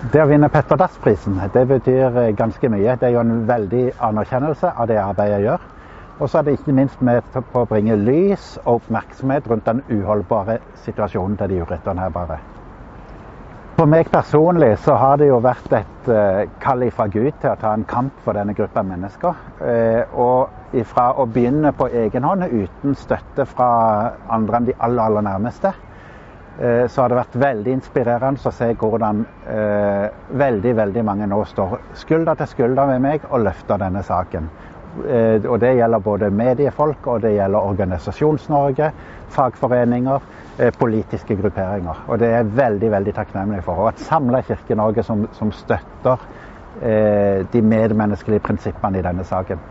Det å vinne Petter Dass-prisen det betyr eh, ganske mye. Det er jo en veldig anerkjennelse av det arbeidet jeg gjør. Og så er det ikke minst med på å bringe lys og oppmerksomhet rundt den uholdbare situasjonen til de urettene her bare. For meg personlig så har det jo vært et uh, kall fra Gud til å ta en kamp for denne gruppa mennesker. Uh, og ifra å begynne på egen hånd uten støtte fra andre enn de aller, aller nærmeste, så har det vært veldig inspirerende å se hvordan veldig, veldig mange nå står skulder til skulder med meg og løfter denne saken. Og det gjelder både mediefolk, og det gjelder Organisasjons-Norge, fagforeninger Eh, politiske grupperinger. Og det er jeg veldig veldig takknemlig for. Og et samla Kirke-Norge som, som, støtter eh, de medmenneskelige prinsippene i denne saken.